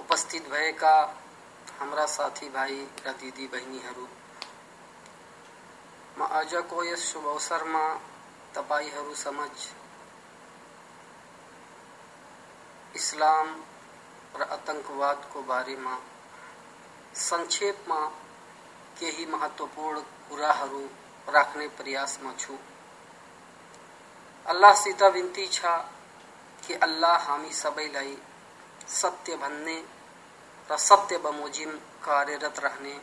उपस्थित भएका हाम्रा साथीभाइ र दिदीबहिनीहरू म आजको यस शुभ अवसरमा तपाईँहरू समझ इस्लाम र आतंकवादको बारेमा संक्षेपमा केही महत्वपूर्ण कुराहरू राख्ने प्रयासमा छु। अल्लाहसित विन्ती छ कि अल्लाह हामी सबैलाई सत्य भन्ने र सत्य बमोजिम कार्यरत रहने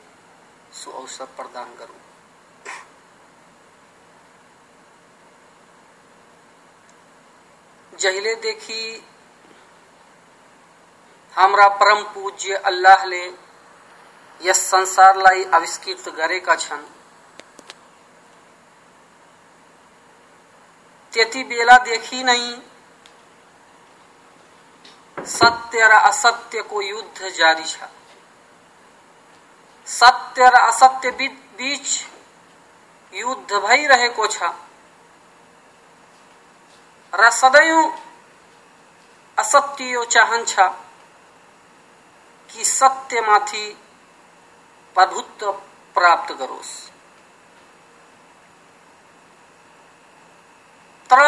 सुअवसर प्रदान गरौँ जहिलेदेखि हाम्रा परम पूज्य अल्लाहले यस संसारलाई आविष्कृत गरेका छन्। त्यति बेलादेखि नै सत्य र असत्यको युद्ध जारी छ। सत्य र असत्य बीच युद्ध भइरहेको छ। र सदैव असत्य यो चाहन्छ। सत्यमाथि प्रभुत्व प्राप्त गरोस् तर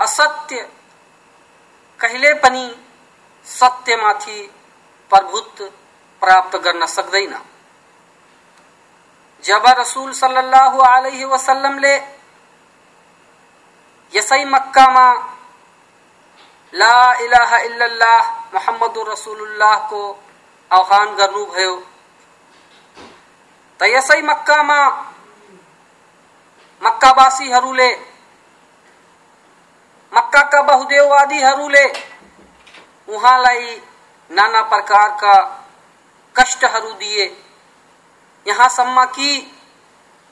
असत्य कहिले पनि सत्यमाथि प्रभुत्व प्राप्त गर्न सक्दैन। जब रसूल सल्लल्लाहु अलैहि वसल्लमले यसै मक्कामा ला इलाहा इल्लल्लाह मुहम्मदुर रसूलुल्लाहको आह्वान गर्नुभयो त यसै मक्कामा मक्कावासीहरूले मक्काका बहुदेववादीहरूले उहाँलाई नाना प्रकारका कष्टहरू दिए। यहाँसम्म कि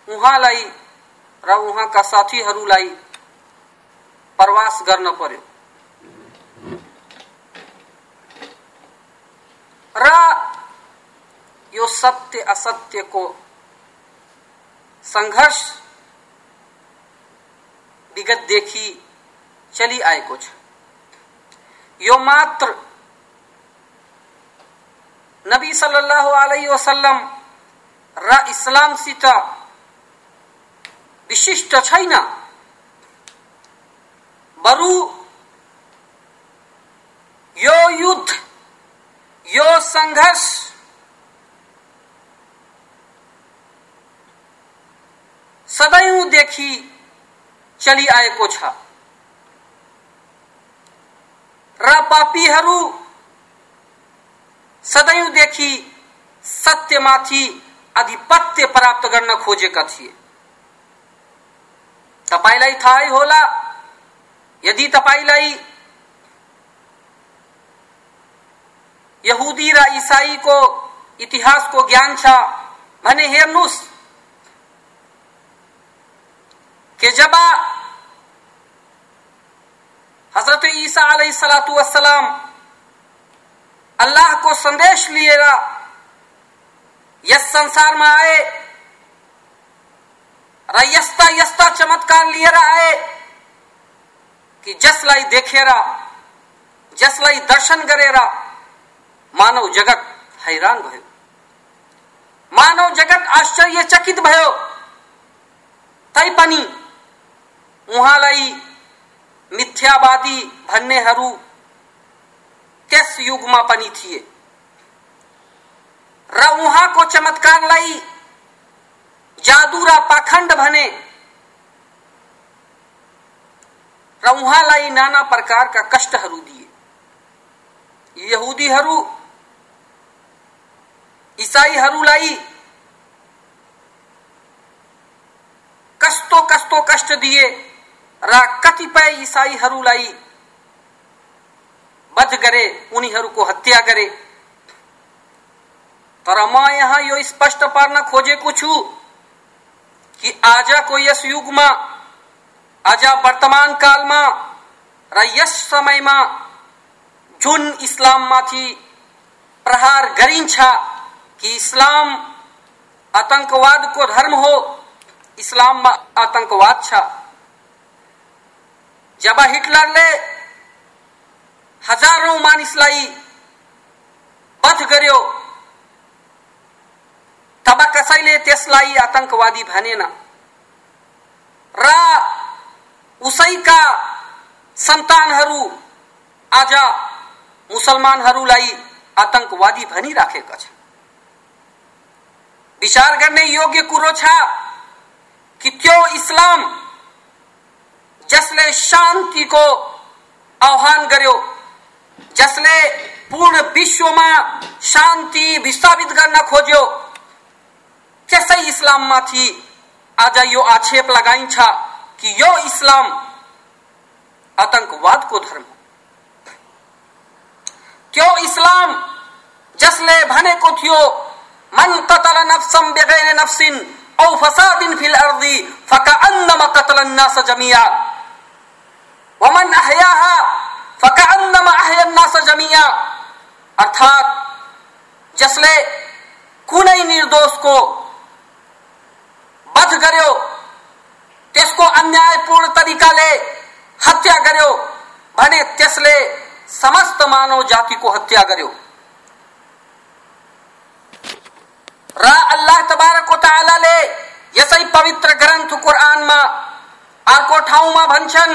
उहाँलाई र उहाँका साथीहरूलाई प्रवास गर्न पर्यो र यो असत्य को संघर्ष विगतदेखि चलिआएको छ यो मात्र नबी सल्लल्लाहु अलैहि वसल्लम र इस्लामसित विशिष्ट छैन। बरु यो युद्ध, यो संघर्ष सदैवदेखि चलिआएको छ र पापीहरू सदैवदेखि सत्यमाथि आधिपत्य प्राप्त गर्न खोजेका थिए। तपाईँलाई थाहै होला, यदि तपाईँलाई यहुदी र इसाईको इतिहासको ज्ञान छ भने हेर्नुहोस्। कि जब हज़रत ईसा वसलाम अल्लाह को संदेश लिएर यस संसारमा आए र यस्ता चमत्कार लिएर आए, कि जसलाई देखेर जसलाई दर्शन करेरा, मानव जगत हैरान भयो। मानव जगत आश्चर्यचकित भयो। तैपनि उहाँलाई मिथ्यावादी भन्नेहरू त्यस युगमा पनि थिए। र उहाँको चमत्कारलाई जादु र पाखण्ड भने र उहाँलाई नाना प्रकारका कष्टहरू दिए। यहुदीहरू, इसाईहरूलाई कस्तो कस्तो कष्ट दिए र कतिपय इसाईहरूलाई वध गरे, उनीहरूको हत्या गरे। तर म यहाँ यो स्पष्ट पार्न खोजेको छु कि आजको यस युगमा, आज वर्तमान कालमा र यस समयमा जुन इस्लाममाथि प्रहार गरिन्छ कि इस्लाम आतंकवादको धर्म हो, इस्लाममा आतंकवाद छ। जब हिटलरले हजारौं मानिसलाई वध गर्यो तब कसैले त्यसलाई आतंकवादी भनेन। र उसैका सन्तानहरू आज मुसलमानहरूलाई आतंकवादी भनिराखेका छन्। विचार गर्ने योग्य कुरो छ कि त्यो इस्लाम जसले शांति को आह्वान करो जसले पूर्ण विश्व में शांति विस्थापित करना खोजो कैसे इस्लाम में थी आज यो आक्षेप लगाई कि यो इस्लाम आतंकवाद को धर्म। क्यों इस्लाम जसले भनेको थियो, मन कतल नफसम बेगैर नफसिन, औ फसादिन फिल अर्दी, फका अन्नम कतल नास जमिया। वमन अहया फकान्नम अहयन्ना सजमिया अर्थात जसले कुनै निर्दोष को बध करो त्यसको अन्यायपूर्ण तरिकाले हत्या गर्यो भने त्यसले समस्त मानव जाति को हत्या गर्यो र अल्लाह तबारक तबारको तालाले यसै पवित्र ग्रंथ ग्रन्थ कुरानमा अर्को ठाउँमा भन्छन्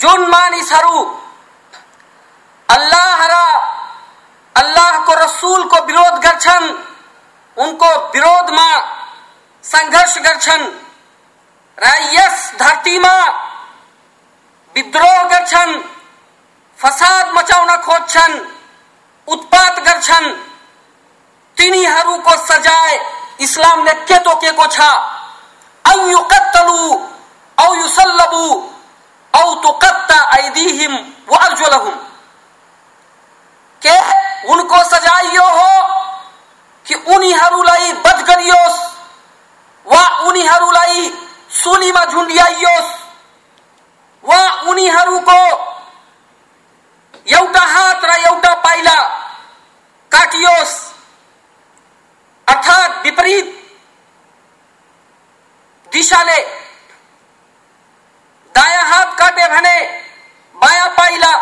जुन मानिसहरू अल्लाह र अल्लाहको रसुलको विरोध गर्छन्, उनको विरोधमा सङ्घर्ष गर्छन्। र यस धरतीमा विद्रोह गर्छन्, फसाद मचाउन खोज्छन्, उत्पात गर्छन्। तिनीहरूको सजाय इस्लामले के तोकेको छ? औ युकत्तलु, औ युसल्लबु। औ तुकत्ता ऐदीहिम व अर्जुलहुम के उनको सजाय यो हो कि उनीहरूलाई बध गरियोस् वा उनीहरूलाई सुलीमा झुन्डियाइयोस् वा उनीहरूको एउटा हात र एउटा पाइला काटियोस्। अर्थात विपरीत दिशाले दायाँ हात काटे भने बायाँ पाइला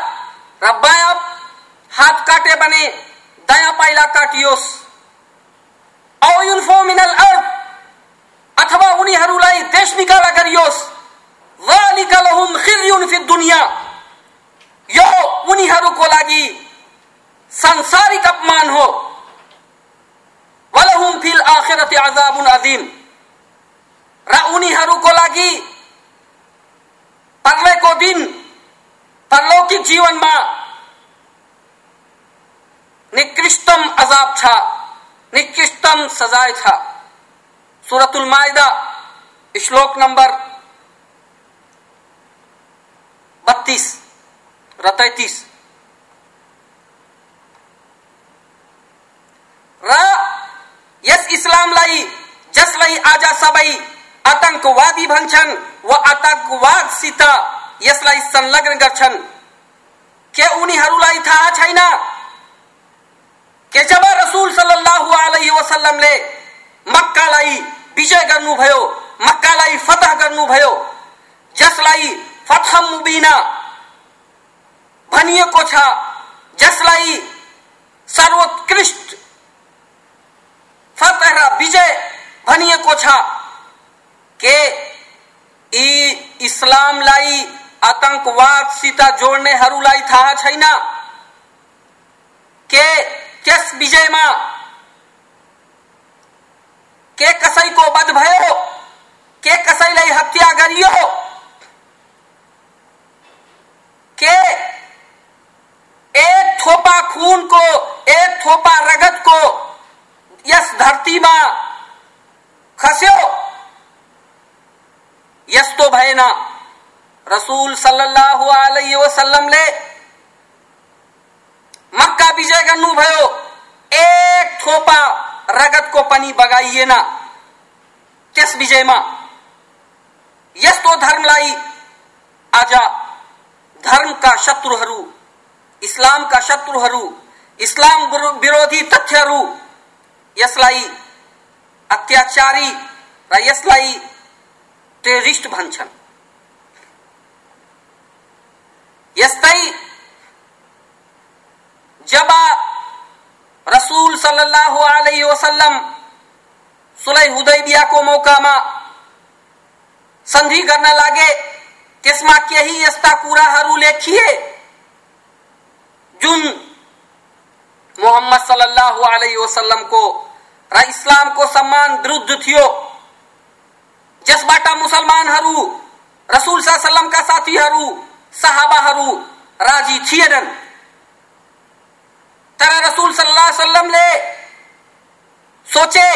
र बायाँ भने दायाँ पाइला काटियोस्। औयुल्फो मिनल अर्थ अथवा उनीहरूलाई देश निकाला गरियोस्। फि दुनिया। यो उनीहरूको लागि सांसारिक अपमान हो। वलहुम फिल आखिरत अजाबुन अजीम। र उनीहरूको लागि पर्लेको दिन, परलौकिक जीवनमा छ निकृष्टम सजाय छ सूरतुल माइदा श्लोक नंबर बत्तीस र तैतिस र यस इस्लामलाई जसलाई आज सबै आतंकवादी भन्छन् वा आतंकवादसित यसलाई संलग्न गर्छन्। के उनीहरूलाई थाहा छैन के जब रसुल सल्लाह अलैहि वसल्लमले मक्कालाई विजय गर्नुभयो मक्कालाई फतह गर्नुभयो जसलाई फतह मुबिना भनिएको छ जसलाई सर्वोत्कृष्ट फतह र विजय भनिएको छ के यी इस्लामलाई आतंकवादसित जोड्नेहरूलाई थाहा छैन के त्यस विजयमा? के कसैको वध भयो? के कसैलाई हत्या गरियो? के एक थोपा खूनको, एक थोपा रगतको यस धरतीमा खस्यो? यस्तो भएन। रसूल सल्लल्लाहु अलैहि वसल्लमले मक्का विजय गर्नुभयो एक थोपा रगतको पनि बगाइएन त्यस विजयमा यस्तो धर्मलाई आज। धर्मका शत्रुहरू इस्लामका शत्रुहरू इस्लाम विरोधी तथ्यहरू यसलाई अत्याचारी र यसलाई टेरिस्ट भन्छन् यस्तै जब रसूल सल्लल्लाहु अलैहि वसल्लम सुलै हुदैबियाको मौकामा सन्धि गर्न लागे त्यसमा केही यस्ता कुराहरू लेखिए, जुन मोहम्मद सल्लल्लाहु अलैहि वसल्लमको र इस्लामको सम्मान विरुद्ध थियो। जसबाट मुसलमानहरू, रसूल सल्लमका साथीहरू, सहाबाहरू राज़ी थिएनन्। तर रसूल सल्लाह सोचे,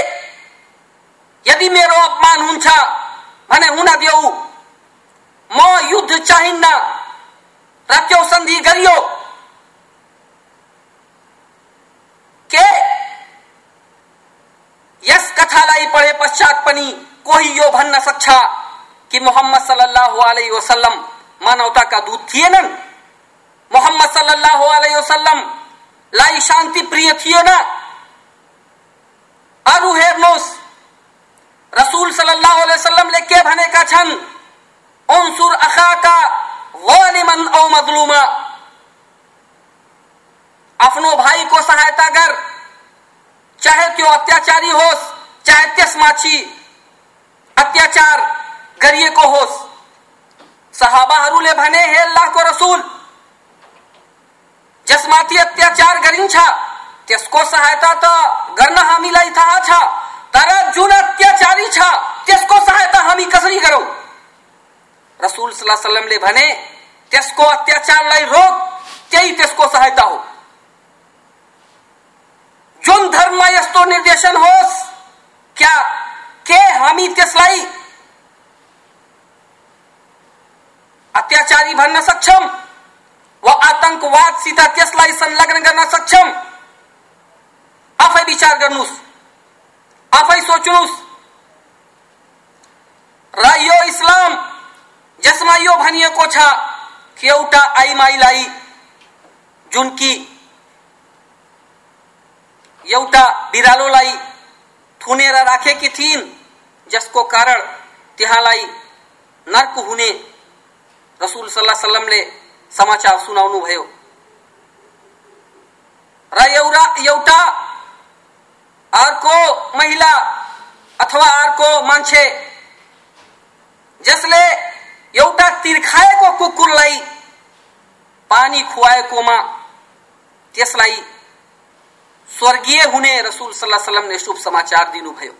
यदि मेरो अपमान हुन्छ, भने हुन देऊ। म युद्ध चाहिन्न र त्यो सन्धि गरियो। के? यस कथालाई पढे पश्चात पनि कोही यो भन्न सक्छ कि मोहम्मद सल्लल्लाहु अलैहि वसल्लम मानवताका दूत थिएनन्? मोहम्मद सल्लल्लाहु अलैहि वसल्लम लाई शान्ति प्रिय थिएन अरू हेर्नुहोस् रसूल सल्लल्लाहु अलैहि वसल्लमले के भनेका छन्? उन्सुर अखाका वालिमन औ मजलुमा। आफ्नो भाइको सहायता गर चाहे त्यो अत्याचारी होस्, चाहे त्यसमाथि अत्याचार गरिएको होस्। सहाबाहरूले भने, हे अल्लाहको रसुल जसमाथि अत्याचार गरिन्छ। त्यसको सहायता त गर्न हामीलाई थाहा छ, तर जुन अत्याचारी छ, त्यसको सहायता हामी कसरी गरौँ? रसुल सल्लाहले भने, त्यसको अत्याचारलाई रोक, त्यही त्यसको सहायता हो। जुन धर्ममा यस्तो निर्देशन होस्, क्या, के हामी त्यसलाई अत्याचारी भन्न सक्षम? वा आतंकवादसित त्यसलाई संलग्न गर्न सक्षम। आफै विचार गर्नुहोस् आफै सोच्नुहोस् र यो इस्लाम, जसमा यो भनिएको छ कि एउटा आइमाईलाई जुन कि एउटा बिरालोलाई थुनेर राखेकी थिइन्, जसको कारण त्यहाँलाई नर्क हुने रसुल सल्लाह सल्लमले समाचार सुनाउनु भयो। र एउटा एउटा अर्को महिला अथवा अर्को मान्छे जसले एउटा तिर्खाएको कुकुरलाई पानी खुवाएकोमा त्यसलाई स्वर्गीय हुने रसूल सल्लाह सल्लम ने शुभ समाचार दिनुभयो।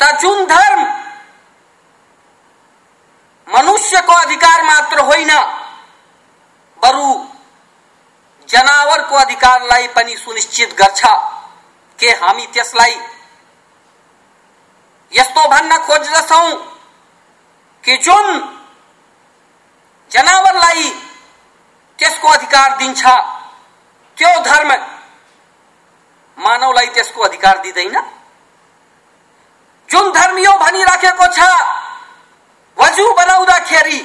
त जुन धर्म मनुष्यको अधिकार मात्र होइन बरु जनावरको अधिकारलाई पनि सुनिश्चित गर्छ। के हामी त्यसलाई यस्तो भन्न खोज्दछौ कि जुन जनावरलाई त्यसको अधिकार दिन्छ त्यो धर्म मानवलाई त्यसको अधिकार दिँदैन? जुन धर्म यो भनिराखेको छ वजु बनाउँदाखेरि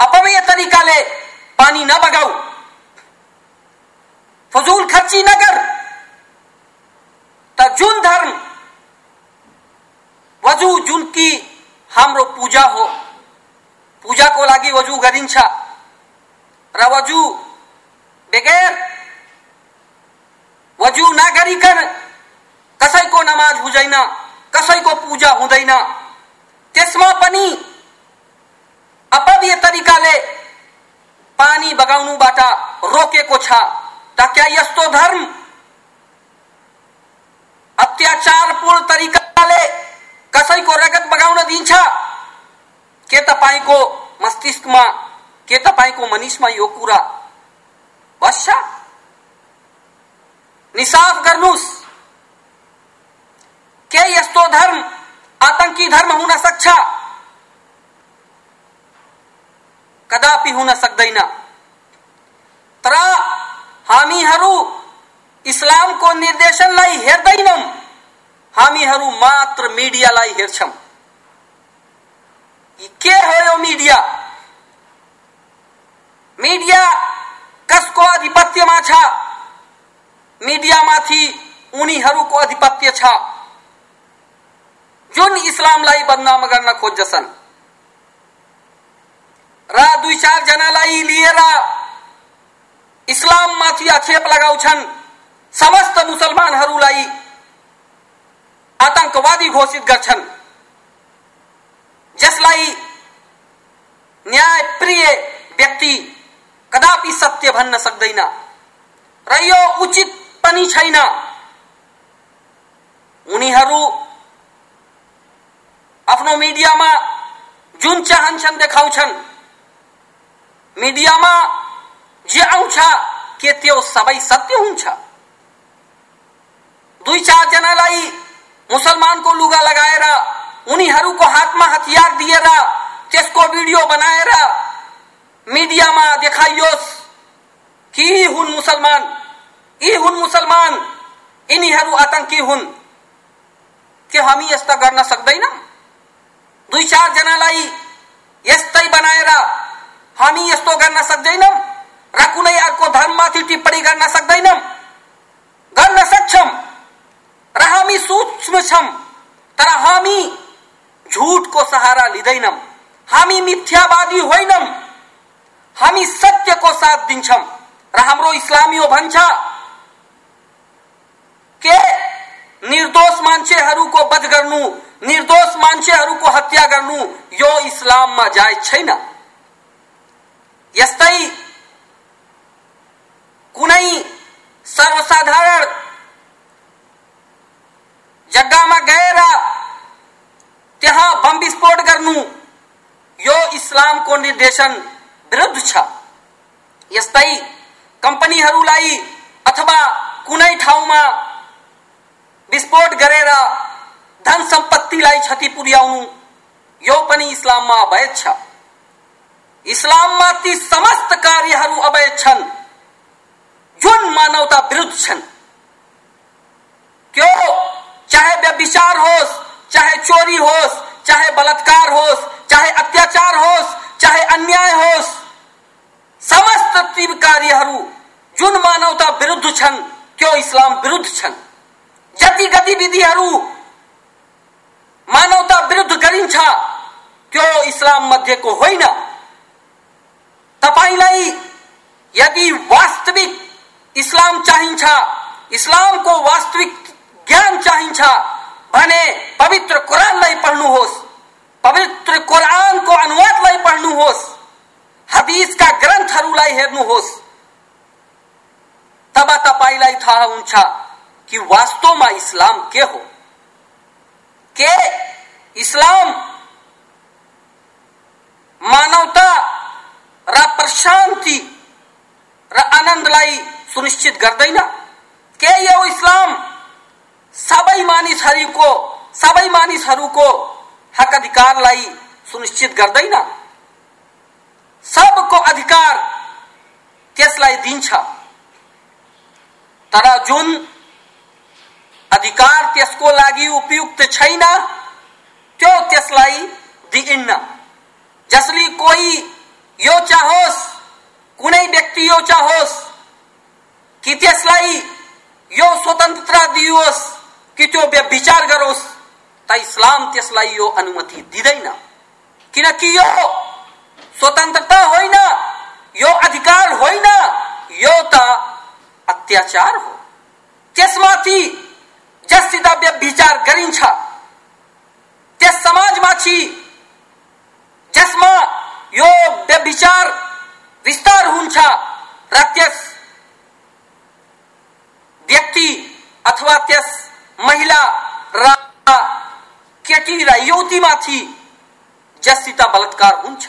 अपमेय तरिकाले पानी बगाऊ। फजूल खर्ची नगर त जुन धर्म। वज़ू जुन कि हाम्रो पूजा हो। पूजाको लागि वजु गरिन्छ र वजु बगैर। वजु नगरिकन कसैको नमाज़ हुँदैन कसैको पूजा हुँदैन त्यसमा पनि अपव्य तरिकाले पानी बगाउनुबाट रोकेको छ, त क्या यस्तो धर्म? अत्याचारपूर्ण तरिकाले कसैको रगत बगाउन दिन्छ के तपाईँको मस्तिष्कमा के तपाईँको मनिषमा यो कुरा बस्छ निसाफ गर्नुहोस् के यस्तो धर्म? आतंकी धर्म हुन सक्छ। कदापि हुन सक्दैन। तर हामीहरू इस्लामको निर्देशनलाई हेर्दैनौं। हामीहरू मात्र मिडियालाई हेर्छौं। के हो यो मिडिया? मिडिया कसको आधिपत्यमा छ? मिडियामाथि उनीहरूको आधिपत्य छ। जुन इस्लामलाई बदनाम गर्न खोज्दछन् र दुई चार जनालाई लिएर इस्लाममाथि आक्षेप लगाउँछन् समस्त मुसलमानहरूलाई आतंकवादी घोषित गर्छन् जसलाई न्यायप्रिय व्यक्ति कदापि सत्य भन्न सक्दैन। र यो उचित पनि छैन। उनीहरू आफ्नो मिडियामा जुन चाहन्छन् देखाउँछन्। मिडियामा जे आउँछ के त्यो सबै सत्य हुन्छ। दुई चारजनालाई मुसलमानको लुगा लगाएर उनीहरूको हातमा हतियार दिएर त्यसको भिडियो बनाएर मिडियामा देखाइयोस् कि हुन् मुसलमान यी हुन् मुसलमान यिनीहरू आतंकी हुन्। के हामी यस्ता गर्न सक्दैनौँ। दुई चारजनालाई यस्तै बनाएर हामी यस्तो गर्न सक्दैनौँ र कुनै अर्को धर्ममाथि टिप्पणी गर्न सक्दैनौँ। गर्न सक्छौँ र हामी सूक्ष्म छौँ, तर हामी झुटको सहारा लिँदैनौँ। हामी मिथ्यावादी होइनौँ। हामी सत्यको साथ दिन्छौँ। र हाम्रो इस्लामियो भन्छ, के निर्दोष मान्छेहरूको वध गर्नु निर्दोष मान्छेहरूको हत्या गर्नु यो इस्लाममा जायज़ छैन। यस्तै कुनै सर्वसाधारण जग्गामा गएर त्यहाँ बम विस्फोट गर्नु यो इस्लामको निर्देशन विरुद्ध छ। यस्तै कम्पनीहरूलाई अथवा कुनै ठाउँमा विस्फोट गरेर धन सम्पत्तिलाई क्षति पुर्याउनु। यो पनि इस्लाममा अवैध छ। इस्लाममा ती समस्त कार्यहरू अवैध छन्। जुन मानवता विरुद्ध छन्। क्यों चाहे व्यभिचार होस्, चाहे चोरी होस्, चाहे बलात्कार होस्, चाहे अत्याचार होस्, चाहे अन्याय होस्, समस्त ती कार्यहरू जुन मानवता विरुद्ध छन्, त्यो इस्लाम विरुद्ध छन्। जति गतिविधिहरू मानवता विरुद्ध गरिन्छ। त्यो इस्लाम मध्येको होइन। तपाईँलाई यदि वास्तविक इस्लाम चाहिन्छ इस्लामको वास्तविक ज्ञान चाहिन्छ भने पवित्र कुरानलाई पढ्नुहोस्। पवित्र कुरानको अनुवादलाई पढ्नुहोस्। हदिसका ग्रन्थहरूलाई हेर्नुहोस्। तब तपाईँलाई थाहा हुन्छ कि वास्तवमा इस्लाम के हो। के इस्लाम मानवता र प्रशान्ति र आनन्दलाई सुनिश्चित गर्दैन के यो इस्लाम सबै मानिसहरूको सबै मानिसहरूको हक अधिकारलाई सुनिश्चित गर्दैन? सबको अधिकार त्यसलाई दिन्छ। तर जुन अधिकार त्यसको लागि उपयुक्त छैन? त्यो त्यसलाई दिइन्न। जसले कोही यो चाहोस्, कुनै व्यक्ति यो चाहोस् कि त्यसलाई यो स्वतन्त्रता दियोस्, कि त्यो व्यभिचार गरोस्, त इस्लाम त्यसलाई यो अनुमति दिँदैन। किनकि यो स्वतन्त्रता होइन, यो अधिकार होइन, यो त अत्याचार हो। त्यसमाथि त्यस सित व्यभिचार गरिन्छ। त्यस समाजमाथि जसमा यो व्यभिचार विस्तार हुन्छ र त्यस व्यक्ति अथवा त्यस महिला र केटी र युवतीमाथि जससित बलात्कार हुन्छ।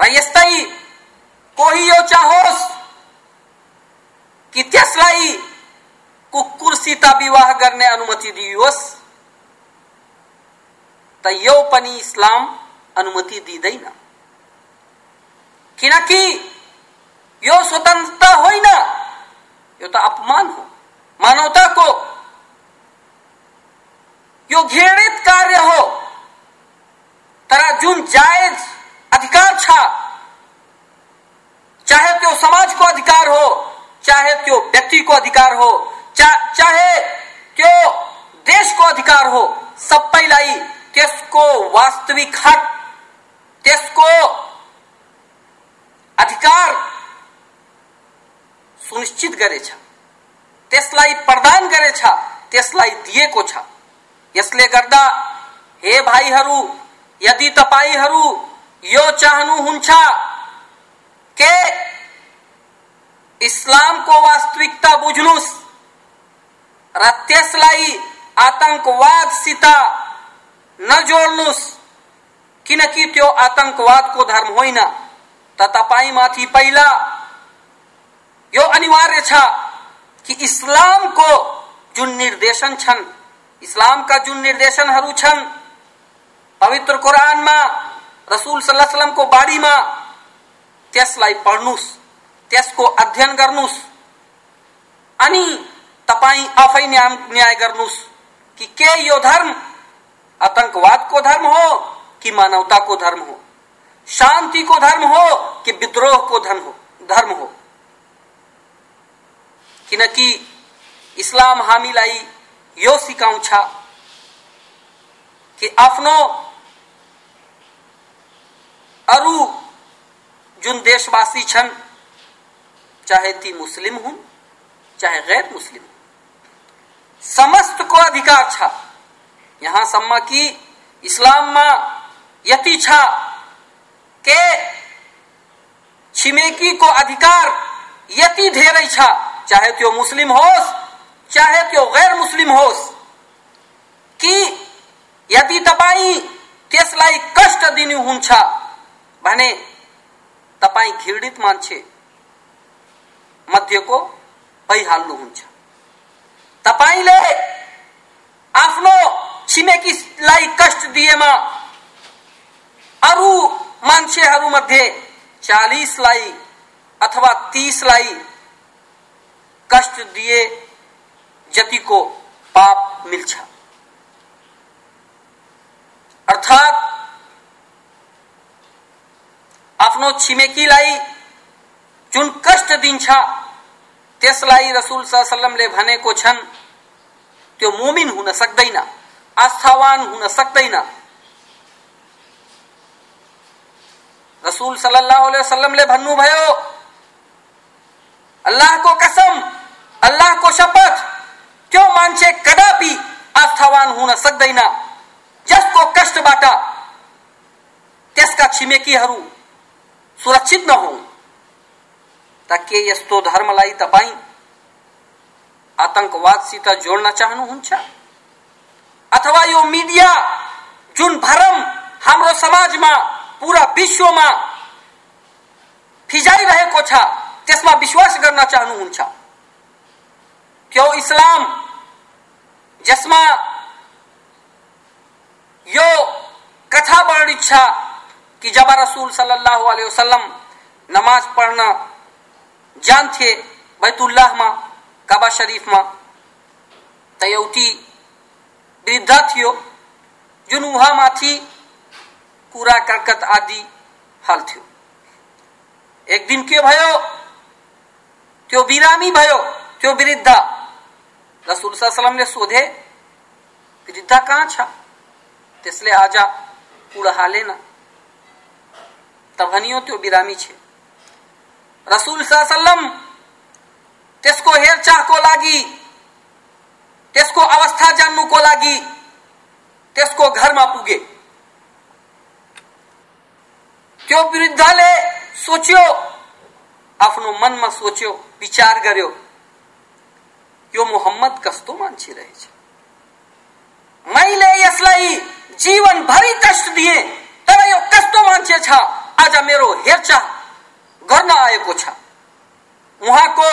र यस्तै कोही यो चाहोस् कि त्यसलाई कुकुरसित विवाह गर्ने अनुमति दिइयोस् त यो पनि इस्लाम अनुमति दिँदैन। किनकि यो स्वतन्त्रता होइन, यो त अपमान हो। मानवताको यो घृणित कार्य हो। तर जुन जायज़ अधिकार छ, चाहे त्यो समाजको अधिकार हो, चाहे त्यो व्यक्तिको अधिकार हो चा, चाहे देश को अधिकार हो सबैलाई त्यसको वास्तविक हक त्यसको अधिकार सुनिश्चित गरेछ त्यसलाई प्रदान गरेछ त्यसलाई दिएको छ। यसले गर्दा हे भाइहरू यदि तपाईँहरू यो चाहनुहुन्छ के इस्लामको वास्तविकता बुझ्नुहोस् र त्यसलाई आतंकवादसित नजोड्नुहोस् किनकि त्यो आतंकवादको धर्म होइन त तपाईँमाथि पहिला यो अनिवार्य छ कि इस्लामको जुन निर्देशन छन् इस्लामका जुन निर्देशनहरू छन् पवित्र कुरानमा रसूल सल्लाह बारीमा त्यसलाई पढ्नुहोस् त्यसको अध्ययन गर्नुहोस् अनि तपाईँ आफै न्याय गर्नुहोस् कि के यो धर्म? आतंकवादको धर्म हो कि मानवताको धर्म हो? शान्तिको धर्म हो कि विद्रोहको धर्म हो? धर्म हो। किनकि इस्लाम हामीलाई यो सिकाउँछ कि आफ्नो अरू जुन देशवासी छन्, चाहे ती मुस्लिम हुन्, चाहे गैर मुस्लिम समस्तको अधिकार छ। यहाँसम्म कि इस्लाममा यति छ के छिमेकीको अधिकार यति धेरै छ, चाहे त्यो मुस्लिम होस, चाहे त्यो गैर मुस्लिम होस, कि यदि तपाईँ त्यसलाई कष्ट दिनुहुन्छ भने तपाईँ घृणित मान्छे मध्येको भइहाल्नुहुन्छ तपाईँले आफ्नो छिमेकीलाई कष्ट दिएमा अरू मान्छेहरूमध्ये चालिसलाई अथवा तीसलाई कष्ट दिए जतिको पाप मिल्छ। अर्थात् आफ्नो छिमेकीलाई जुन कष्ट दिन्छ त्यसलाई रसुल सल्लमले भनेको छन् त्यो मुमिन हुन सक्दैन आस्थावान हुन सक्दैन रसूल सल्लल्लाहु अलैहि वसल्लमले भन्नुभयो अल्लाहको कसम अल्लाहको शपथ त्यो मान्छे कदापि आस्थावान हुन सक्दैन जसको कष्टबाट त्यसका छिमेकीहरू सुरक्षित नहुन् त के यस्तो धर्मलाई तपाईँ आतंकवादसित जोड्न चाहनुहुन्छ? अथवा यो मिडिया, जुन भरम हाम्रो समाजमा, पुरा विश्वमा फिजाइरहेको छ, त्यसमा विश्वास गर्न चाहनुहुन्छ? त्यो इस्लाम, जसमा यो कथा वर्णित छ कि जब रसूल सल्लल्लाहु अलैहि वसल्लम नमाज़ पढ्न जान्थे बैतुल्लाहमा काबा शरीफमा त एउटी वृद्ध थियो जुन उहाँमाथि कुरा कर्कत आदि हाल्थ्यो एक दिन के भयो त्यो बिरामी भयो त्यो वृद्ध रसूल सल्लमले सोधे वृद्ध कहाँ छ त्यसले आज कुरा हालेन त भनियो त्यो बिरामी छ रसूल सल्लम त्यसको हेरचाहको लागि त्यसको अवस्था जान्नुको लागि त्यसको घरमा पुगे। त्यो वृद्धले सोच्यो आफ्नो मनमा सोच्यो विचार गर्यो मोहम्मद कस्तो मान्छे रहेछ? मैले यसलाई जीवनभरि कष्ट दिए तर यो कस्तो मान्छे छ? आज मेरो हेरचाह गर्न आएको छ। उहाँको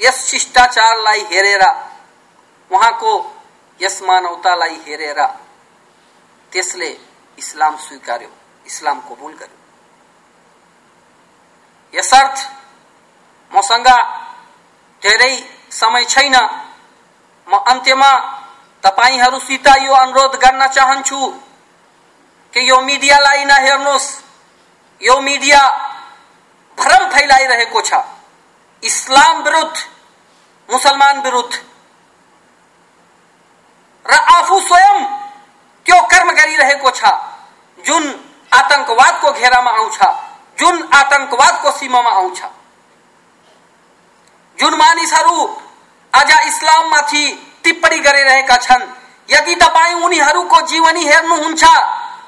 यस शिष्टाचारलाई हेरेर उहाँको यस मानवतालाई हेरेर त्यसले इस्लाम स्वीकार्यो इस्लाम कबुल गर्यो। यसर्थ मसँग धेरै समय छैन। म अन्त्यमा तपाईँहरूसित यो अनुरोध गर्न चाहन्छु कि यो मिडियालाई नहेर्नुहोस्। यो मिडिया भरम फैलाइरहेको छ। इस्लाम विरुद्ध मुसलमान विरुद्ध र आफू स्वयं त्यो कर्म गरिरहेको छ जुन आतंकवादको घेरामा आउँछ जुन आतंकवादको सीमामा आउँछ जुन मानिसहरू आज इस्लाममाथि टिप्पणी गरिरहेका छन् यदि तपाईँ उनीहरूको जीवनी हेर्नुहुन्छ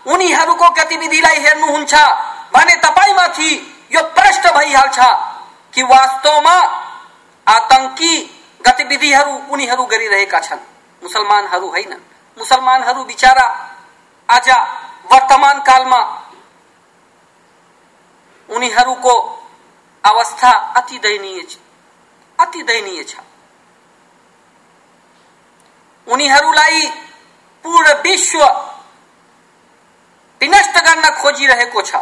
उनीहरूको गतिविधिलाई हेर्नुहुन्छ भने तपाईँमाथि यो प्रश्न भइहाल्छ कि वास्तवमा आतंकी गतिविधिहरू उनीहरू गरिरहेका छन्। मुसलमानहरू होइन। मुसलमानहरू बिचारा आज वर्तमान कालमा उनीहरूको अवस्था अति दयनीय छ। अति दयनीय छ। उनीहरूलाई पूर्ण विश्व विनष्ट गर्न खोजिरहेको छ।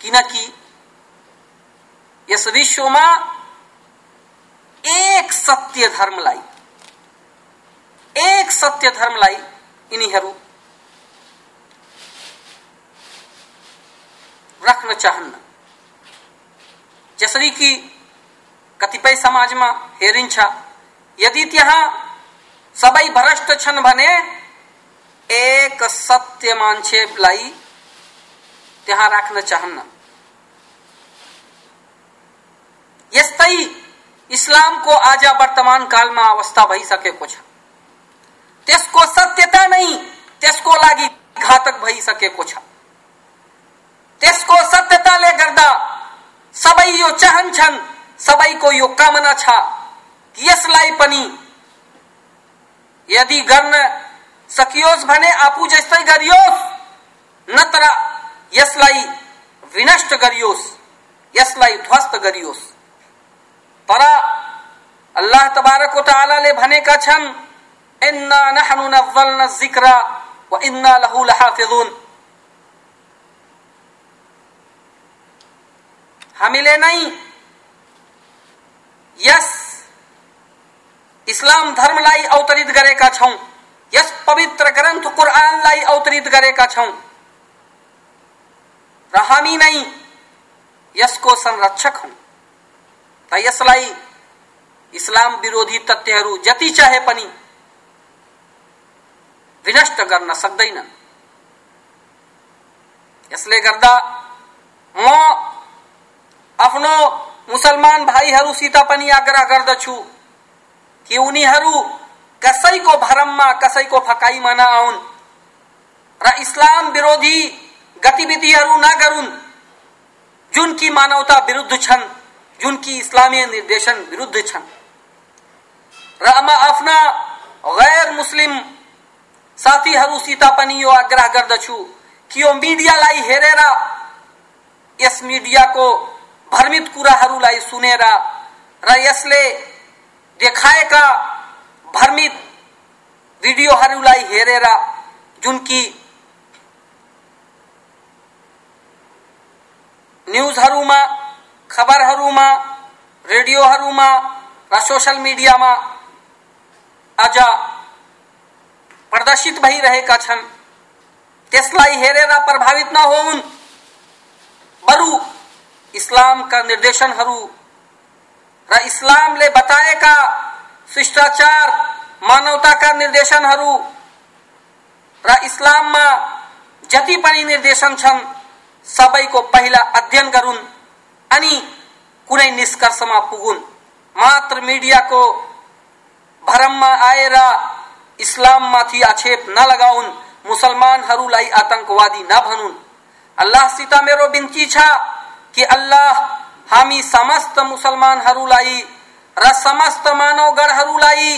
किनकि यस में एक सत्य धर्मलाई एक सत्य धर्मलाई यिनीहरू राख्न चाहन्न जसरी कि कतिपय समाजमा हेरिन्छ, यदि त्यहाँ सबै भ्रष्ट छन् भने एक सत्य मान्छेलाई त्यहाँ राख्न चाहन्न। यस्तै इस्लामको आज वर्तमान कालमा अवस्था भइसकेको छ त्यसको सत्यता नै त्यसको लागि घातक भइसकेको छ त्यसको सत्यताले गर्दा सबै यो चाहन्छन् सबैको यो कामना छ। यसलाई पनि यदि गर्न सकियोस् भने आफू जस्तै गरियोस् नत्र यसलाई विनष्ट गरियोस् यसलाई ध्वस्त गरियोस्। तर अल्लाह तबारक तालाले भनेका छन्, इन्ना नहनु व इन्ना लहु हामीले नै यस, इस्लाम धर्मलाई अवतरित गरेका छौं। यस पवित्र ग्रन्थ कुरानलाई अवतरित गरेका छौं। र हामी नै यसको संरक्षक हौ। यसलाई इस्लाम विरोधी तथ्यहरू जति चाहे पनि विनष्ट गर्न सक्दैनन्। यसले गर्दा म आफ्नो मुसलमान भाइहरूसित पनि आग्रह गर्दछु कि उनीहरू कसैको भरममा कसैको फकाइमा नआउन् र इस्लाम विरोधी गतिविधिहरू नगरून् जुन कि मानवता विरुद्ध छन्। जुन कि इस्लामीय निर्देशन विरुद्ध छन्। र म आफ्ना गैर मुस्लिम साथीहरूसित पनि यो आग्रह गर्दछु कि यो मिडियालाई हेरेर यस मिडियाको भ्रमित कुराहरूलाई सुनेर र यसले देखाएका भ्रमित भिडियोहरूलाई हेरेर जुन कि न्युजहरूमा खबरहरूमा, रेडियोहरूमा र सोसल मिडियामा आज प्रदर्शित भइरहेका छन्। त्यसलाई हेरेर प्रभावित नहोन्। बरु इस्लामका निर्देशनहरू र इस्लामले बताएका शिष्टाचार, मानवताका निर्देशनहरू र इस्लाममा जति पनि निर्देशन छन्, सबैको पहिला अध्ययन गरून्। अनि कुनै निष्कर्षमा पुगुन्। मात्र मिडियाको भरममा आएर इस्लाममाथि आक्षेप नलगाउन्, मुसलमानहरूलाई आतंकवादी नभनुन्। अल्लाहसित मेरो बिन्ती छ कि अल्लाह हामी समस्त मुसलमानहरूलाई र समस्त मानवगणहरूलाई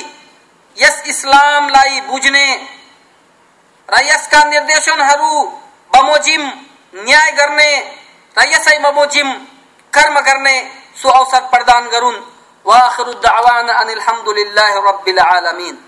यस इस्लामलाई बुझ्ने र यसका निर्देशनहरू बमोजिम न्याय गर्ने र यसै बमोजिम कर्म करने सुअवसर प्रदान करून। वाखरुद्दावान दावाना अनिल हमदुलिल्लाहि रब्बिल आलमीन।